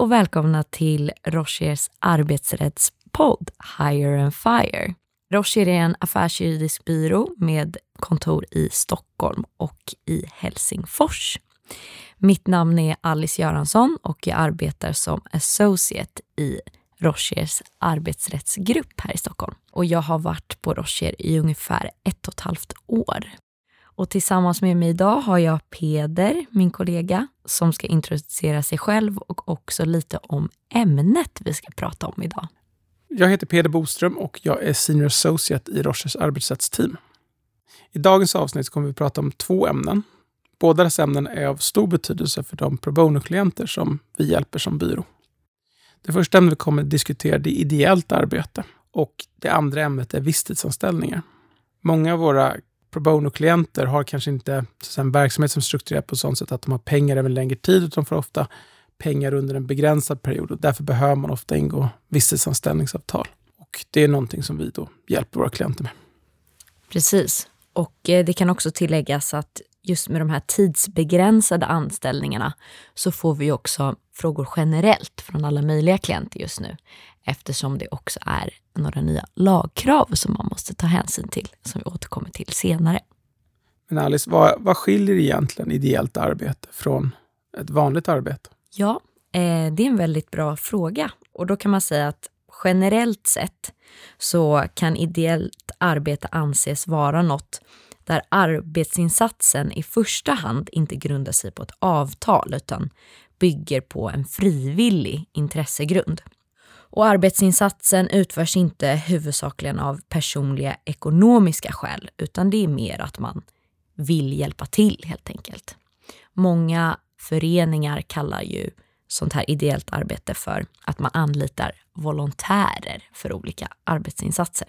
och välkomna till Rochers arbetsrättspodd Hire and Fire. Rocher är en affärsjuridisk byrå med kontor i Stockholm och i Helsingfors. Mitt namn är Alice Göransson och jag arbetar som associate i Rochers arbetsrättsgrupp här i Stockholm. Och jag har varit på Rocher i ungefär ett och ett halvt år. Och tillsammans med mig idag har jag Peder, min kollega, som ska introducera sig själv och också lite om ämnet vi ska prata om idag. Jag heter Peder Boström och jag är Senior Associate i Rochers arbetsrättsteam. I dagens avsnitt kommer vi prata om två ämnen. Båda dessa ämnen är av stor betydelse för de pro bono-klienter som vi hjälper som byrå. Det första ämnet vi kommer att diskutera är ideellt arbete och det andra ämnet är visstidsanställningar. Många av våra pro bono-klienter har kanske inte en verksamhet som är strukturerad på sånt sätt att de har pengar över en längre tid, utan får ofta pengar under en begränsad period och därför behöver man ofta ingå visstidsanställningsavtal. Och det är någonting som vi då hjälper våra klienter med. Precis. Och eh, det kan också tilläggas att just med de här tidsbegränsade anställningarna så får vi också frågor generellt från alla möjliga klienter just nu eftersom det också är några nya lagkrav som man måste ta hänsyn till som vi återkommer till senare. Men Alice, vad, vad skiljer egentligen ideellt arbete från ett vanligt arbete? Ja, eh, det är en väldigt bra fråga och då kan man säga att generellt sett så kan ideellt arbete anses vara något där arbetsinsatsen i första hand inte grundar sig på ett avtal utan bygger på en frivillig intressegrund. Och arbetsinsatsen utförs inte huvudsakligen av personliga ekonomiska skäl utan det är mer att man vill hjälpa till helt enkelt. Många föreningar kallar ju sånt här ideellt arbete för att man anlitar volontärer för olika arbetsinsatser.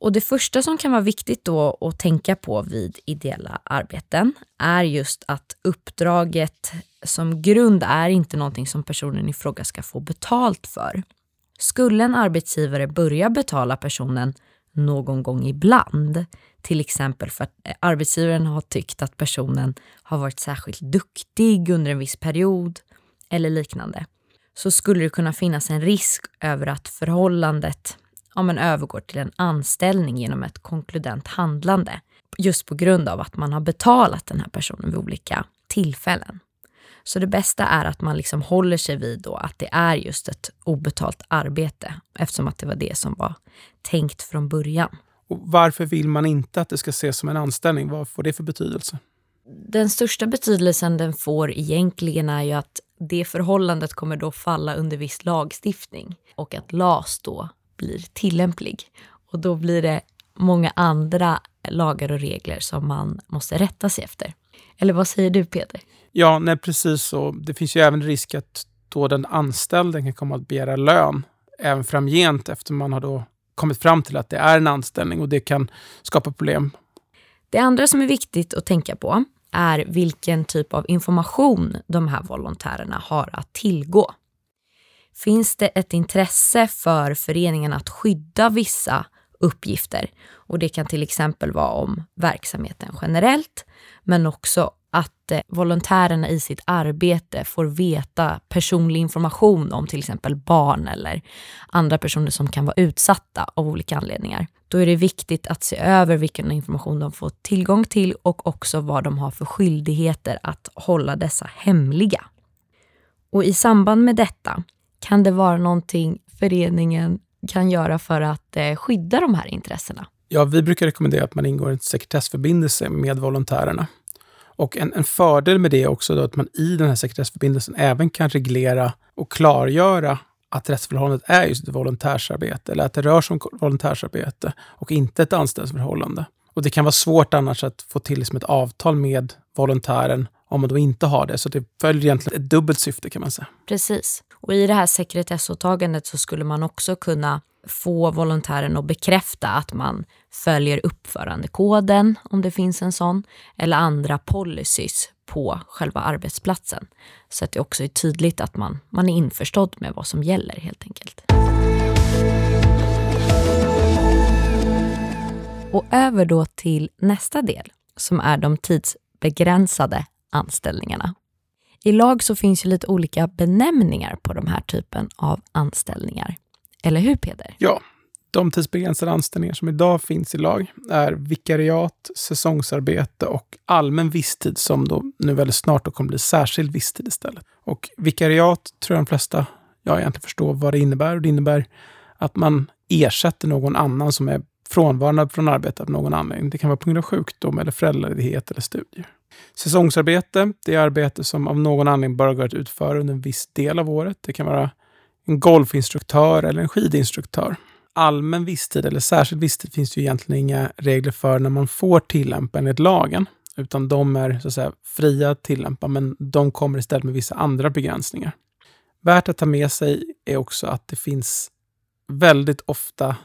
Och det första som kan vara viktigt då att tänka på vid ideella arbeten är just att uppdraget som grund är inte någonting som personen i fråga ska få betalt för. Skulle en arbetsgivare börja betala personen någon gång ibland, till exempel för att eh, arbetsgivaren har tyckt att personen har varit särskilt duktig under en viss period eller liknande, så skulle det kunna finnas en risk över att förhållandet ja, men övergår till en anställning genom ett konkludent handlande. Just på grund av att man har betalat den här personen vid olika tillfällen. Så det bästa är att man liksom håller sig vid då att det är just ett obetalt arbete eftersom att det var det som var tänkt från början. Och varför vill man inte att det ska ses som en anställning? Vad får det för betydelse? Den största betydelsen den får egentligen är ju att det förhållandet kommer då falla under viss lagstiftning och att LAS då blir tillämplig. Och då blir det många andra lagar och regler som man måste rätta sig efter. Eller vad säger du Peter? Ja, nej, precis så. Det finns ju även risk att då den anställde kan komma att begära lön även framgent efter man har då kommit fram till att det är en anställning och det kan skapa problem. Det andra som är viktigt att tänka på är vilken typ av information de här volontärerna har att tillgå. Finns det ett intresse för föreningen att skydda vissa uppgifter och det kan till exempel vara om verksamheten generellt men också att eh, volontärerna i sitt arbete får veta personlig information om till exempel barn eller andra personer som kan vara utsatta av olika anledningar. Då är det viktigt att se över vilken information de får tillgång till och också vad de har för skyldigheter att hålla dessa hemliga. Och i samband med detta kan det vara någonting föreningen kan göra för att eh, skydda de här intressena? Ja, vi brukar rekommendera att man ingår en sekretessförbindelse med volontärerna. Och en, en fördel med det är också att man i den här sekretessförbindelsen även kan reglera och klargöra att rättsförhållandet är just ett volontärsarbete eller att det rör sig om volontärsarbete och inte ett anställningsförhållande. Och det kan vara svårt annars att få till liksom ett avtal med volontären om man då inte har det. Så det följer egentligen ett dubbelt syfte kan man säga. Precis. Och i det här sekretessåtagandet så skulle man också kunna få volontären att bekräfta att man följer uppförandekoden, om det finns en sån, eller andra policies på själva arbetsplatsen. Så att det också är tydligt att man, man är införstådd med vad som gäller helt enkelt. Och över då till nästa del som är de tidsbegränsade anställningarna. I lag så finns ju lite olika benämningar på de här typen av anställningar. Eller hur Peder? Ja, de tidsbegränsade anställningar som idag finns i lag är vikariat, säsongsarbete och allmän visstid som då nu väldigt snart då kommer bli särskild visstid istället. Och vikariat tror jag de flesta jag egentligen förstår vad det innebär. Och det innebär att man ersätter någon annan som är frånvarande från arbetet av någon anledning. Det kan vara på grund av sjukdom, eller föräldraledighet eller studier. Säsongsarbete, det är arbete som av någon anledning bara går att utföra under en viss del av året. Det kan vara en golfinstruktör eller en skidinstruktör. Allmän visstid eller särskild visstid finns det ju egentligen inga regler för när man får tillämpa enligt lagen, utan de är så att säga fria att tillämpa, men de kommer istället med vissa andra begränsningar. Värt att ta med sig är också att det finns väldigt ofta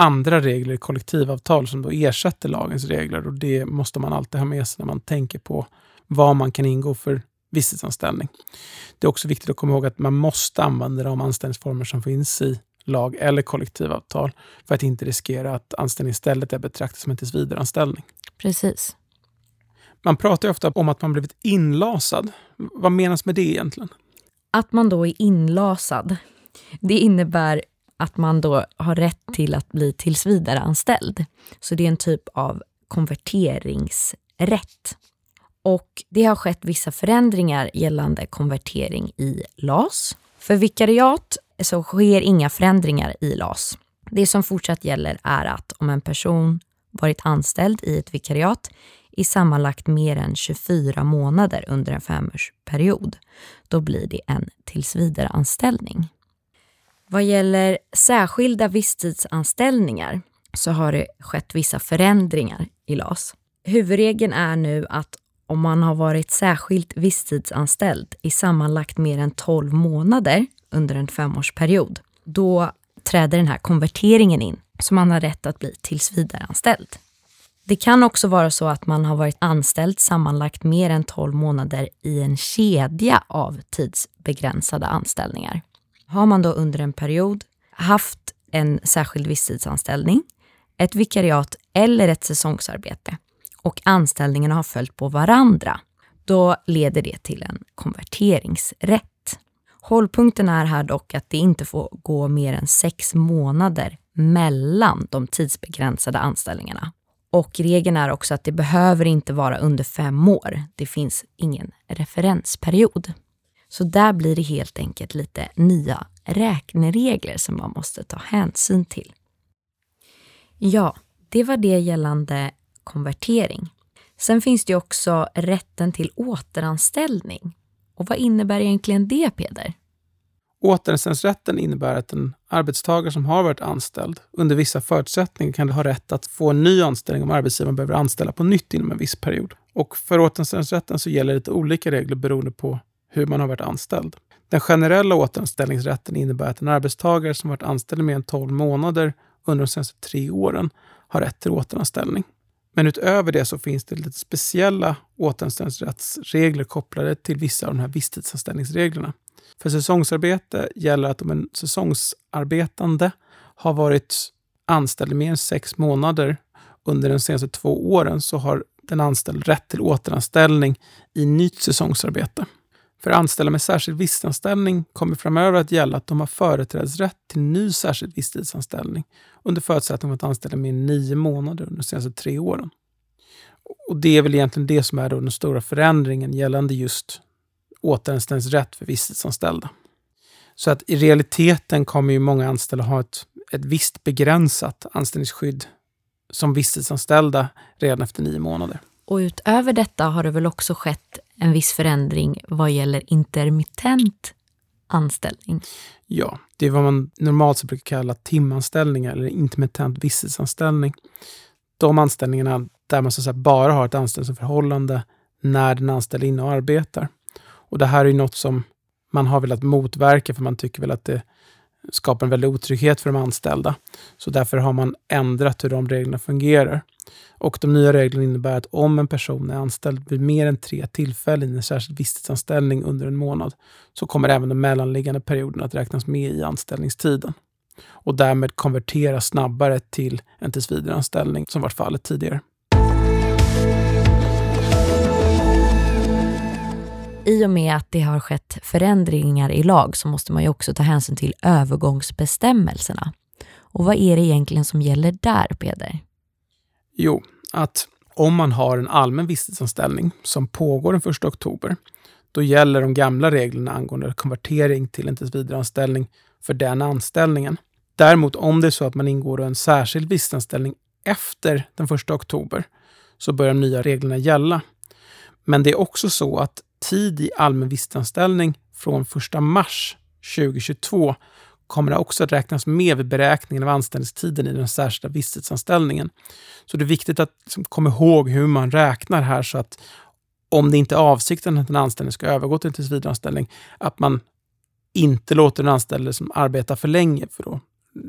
andra regler i kollektivavtal som då ersätter lagens regler och det måste man alltid ha med sig när man tänker på vad man kan ingå för visstidsanställning. Det är också viktigt att komma ihåg att man måste använda de anställningsformer som finns i lag eller kollektivavtal för att inte riskera att anställning istället är betraktat som en tillsvidareanställning. Precis. Man pratar ju ofta om att man blivit inlasad. Vad menas med det egentligen? Att man då är inlasad, det innebär att man då har rätt till att bli tillsvidareanställd. Så det är en typ av konverteringsrätt. Och det har skett vissa förändringar gällande konvertering i LAS. För vikariat så sker inga förändringar i LAS. Det som fortsatt gäller är att om en person varit anställd i ett vikariat i sammanlagt mer än 24 månader under en femårsperiod, då blir det en tillsvidareanställning. Vad gäller särskilda visstidsanställningar så har det skett vissa förändringar i LAS. Huvudregeln är nu att om man har varit särskilt visstidsanställd i sammanlagt mer än 12 månader under en femårsperiod, då träder den här konverteringen in, så man har rätt att bli tillsvidareanställd. Det kan också vara så att man har varit anställd sammanlagt mer än 12 månader i en kedja av tidsbegränsade anställningar. Har man då under en period haft en särskild visstidsanställning, ett vikariat eller ett säsongsarbete och anställningarna har följt på varandra, då leder det till en konverteringsrätt. Hållpunkten är här dock att det inte får gå mer än sex månader mellan de tidsbegränsade anställningarna. Och regeln är också att det behöver inte vara under fem år. Det finns ingen referensperiod. Så där blir det helt enkelt lite nya räkneregler som man måste ta hänsyn till. Ja, det var det gällande konvertering. Sen finns det också rätten till återanställning. Och vad innebär egentligen det, Peder? Återanställningsrätten innebär att en arbetstagare som har varit anställd under vissa förutsättningar kan ha rätt att få en ny anställning om arbetsgivaren behöver anställa på nytt inom en viss period. Och för återanställningsrätten så gäller lite olika regler beroende på hur man har varit anställd. Den generella återanställningsrätten innebär att en arbetstagare som varit anställd i mer än 12 månader under de senaste tre åren har rätt till återanställning. Men utöver det så finns det lite speciella återanställningsrättsregler kopplade till vissa av de här visstidsanställningsreglerna. För säsongsarbete gäller att om en säsongsarbetande har varit anställd i mer än sex månader under de senaste två åren så har den anställde rätt till återanställning i nytt säsongsarbete. För anställda med särskild visstidsanställning kommer framöver att gälla att de har företrädesrätt till ny särskild visstidsanställning under förutsättning att anställa mer än nio månader under de senaste tre åren. Och Det är väl egentligen det som är då den stora förändringen gällande just återanställningsrätt för visstidsanställda. Så att i realiteten kommer ju många anställda ha ett, ett visst begränsat anställningsskydd som visstidsanställda redan efter nio månader. Och utöver detta har det väl också skett en viss förändring vad gäller intermittent anställning? Ja, det är vad man normalt brukar kalla timanställningar eller intermittent visstidsanställning. De anställningarna där man så att säga bara har ett anställningsförhållande när den anställde är inne och arbetar. Och det här är ju något som man har velat motverka för man tycker väl att det skapar en väldig otrygghet för de anställda. Så därför har man ändrat hur de reglerna fungerar. Och de nya reglerna innebär att om en person är anställd vid mer än tre tillfällen i en särskild visstidsanställning under en månad, så kommer även den mellanliggande perioden att räknas med i anställningstiden och därmed konvertera snabbare till en tillsvidareanställning som varit fallet tidigare. I och med att det har skett förändringar i lag så måste man ju också ta hänsyn till övergångsbestämmelserna. Och vad är det egentligen som gäller där, Peder? Jo, att om man har en allmän visstidsanställning som pågår den 1 oktober, då gäller de gamla reglerna angående konvertering till en tillsvidareanställning för den anställningen. Däremot om det är så att man ingår en särskild visstidsanställning efter den 1 oktober så börjar de nya reglerna gälla. Men det är också så att tid i allmän visstidsanställning från 1 mars 2022 kommer det också att räknas med vid beräkningen av anställningstiden i den särskilda visstidsanställningen. Så det är viktigt att liksom, komma ihåg hur man räknar här så att om det inte är avsikten att en anställning ska övergå till en tillsvidareanställning, att man inte låter den anställde som arbetar för länge för att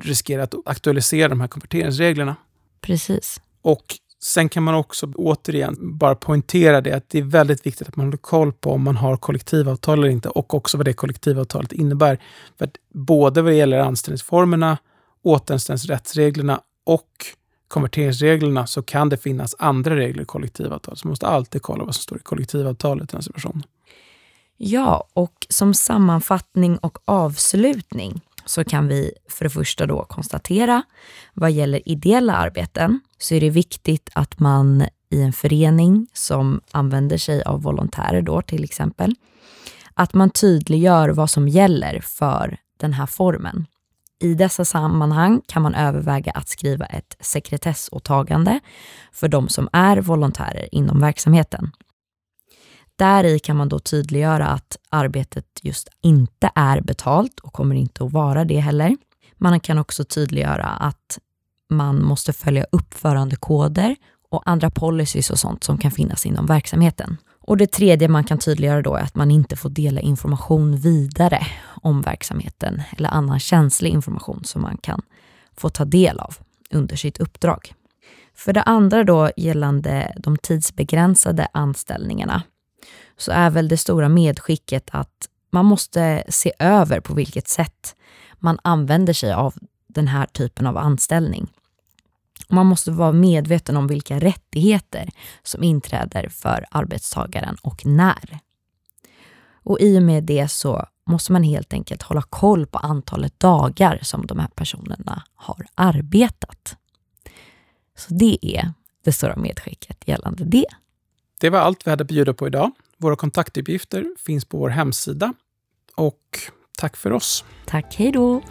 riskera att aktualisera de här konverteringsreglerna. Precis. Och Sen kan man också återigen bara poängtera det att det är väldigt viktigt att man håller koll på om man har kollektivavtal eller inte och också vad det kollektivavtalet innebär. För att både vad det gäller anställningsformerna, återanställningsrättsreglerna och konverteringsreglerna så kan det finnas andra regler i kollektivavtal. Så man måste alltid kolla vad som står i kollektivavtalet i den situationen. Ja, och som sammanfattning och avslutning så kan vi för det första då konstatera vad gäller ideella arbeten så är det viktigt att man i en förening som använder sig av volontärer då till exempel, att man tydliggör vad som gäller för den här formen. I dessa sammanhang kan man överväga att skriva ett sekretessåtagande för de som är volontärer inom verksamheten. Där i kan man då tydliggöra att arbetet just inte är betalt och kommer inte att vara det heller. Man kan också tydliggöra att man måste följa uppförandekoder och andra policies och sånt som kan finnas inom verksamheten. Och det tredje man kan tydliggöra då är att man inte får dela information vidare om verksamheten eller annan känslig information som man kan få ta del av under sitt uppdrag. För det andra då gällande de tidsbegränsade anställningarna så är väl det stora medskicket att man måste se över på vilket sätt man använder sig av den här typen av anställning. Man måste vara medveten om vilka rättigheter som inträder för arbetstagaren och när. Och i och med det så måste man helt enkelt hålla koll på antalet dagar som de här personerna har arbetat. Så det är det stora medskicket gällande det. Det var allt vi hade att bjuda på idag. Våra kontaktuppgifter finns på vår hemsida. Och tack för oss. Tack, hej då.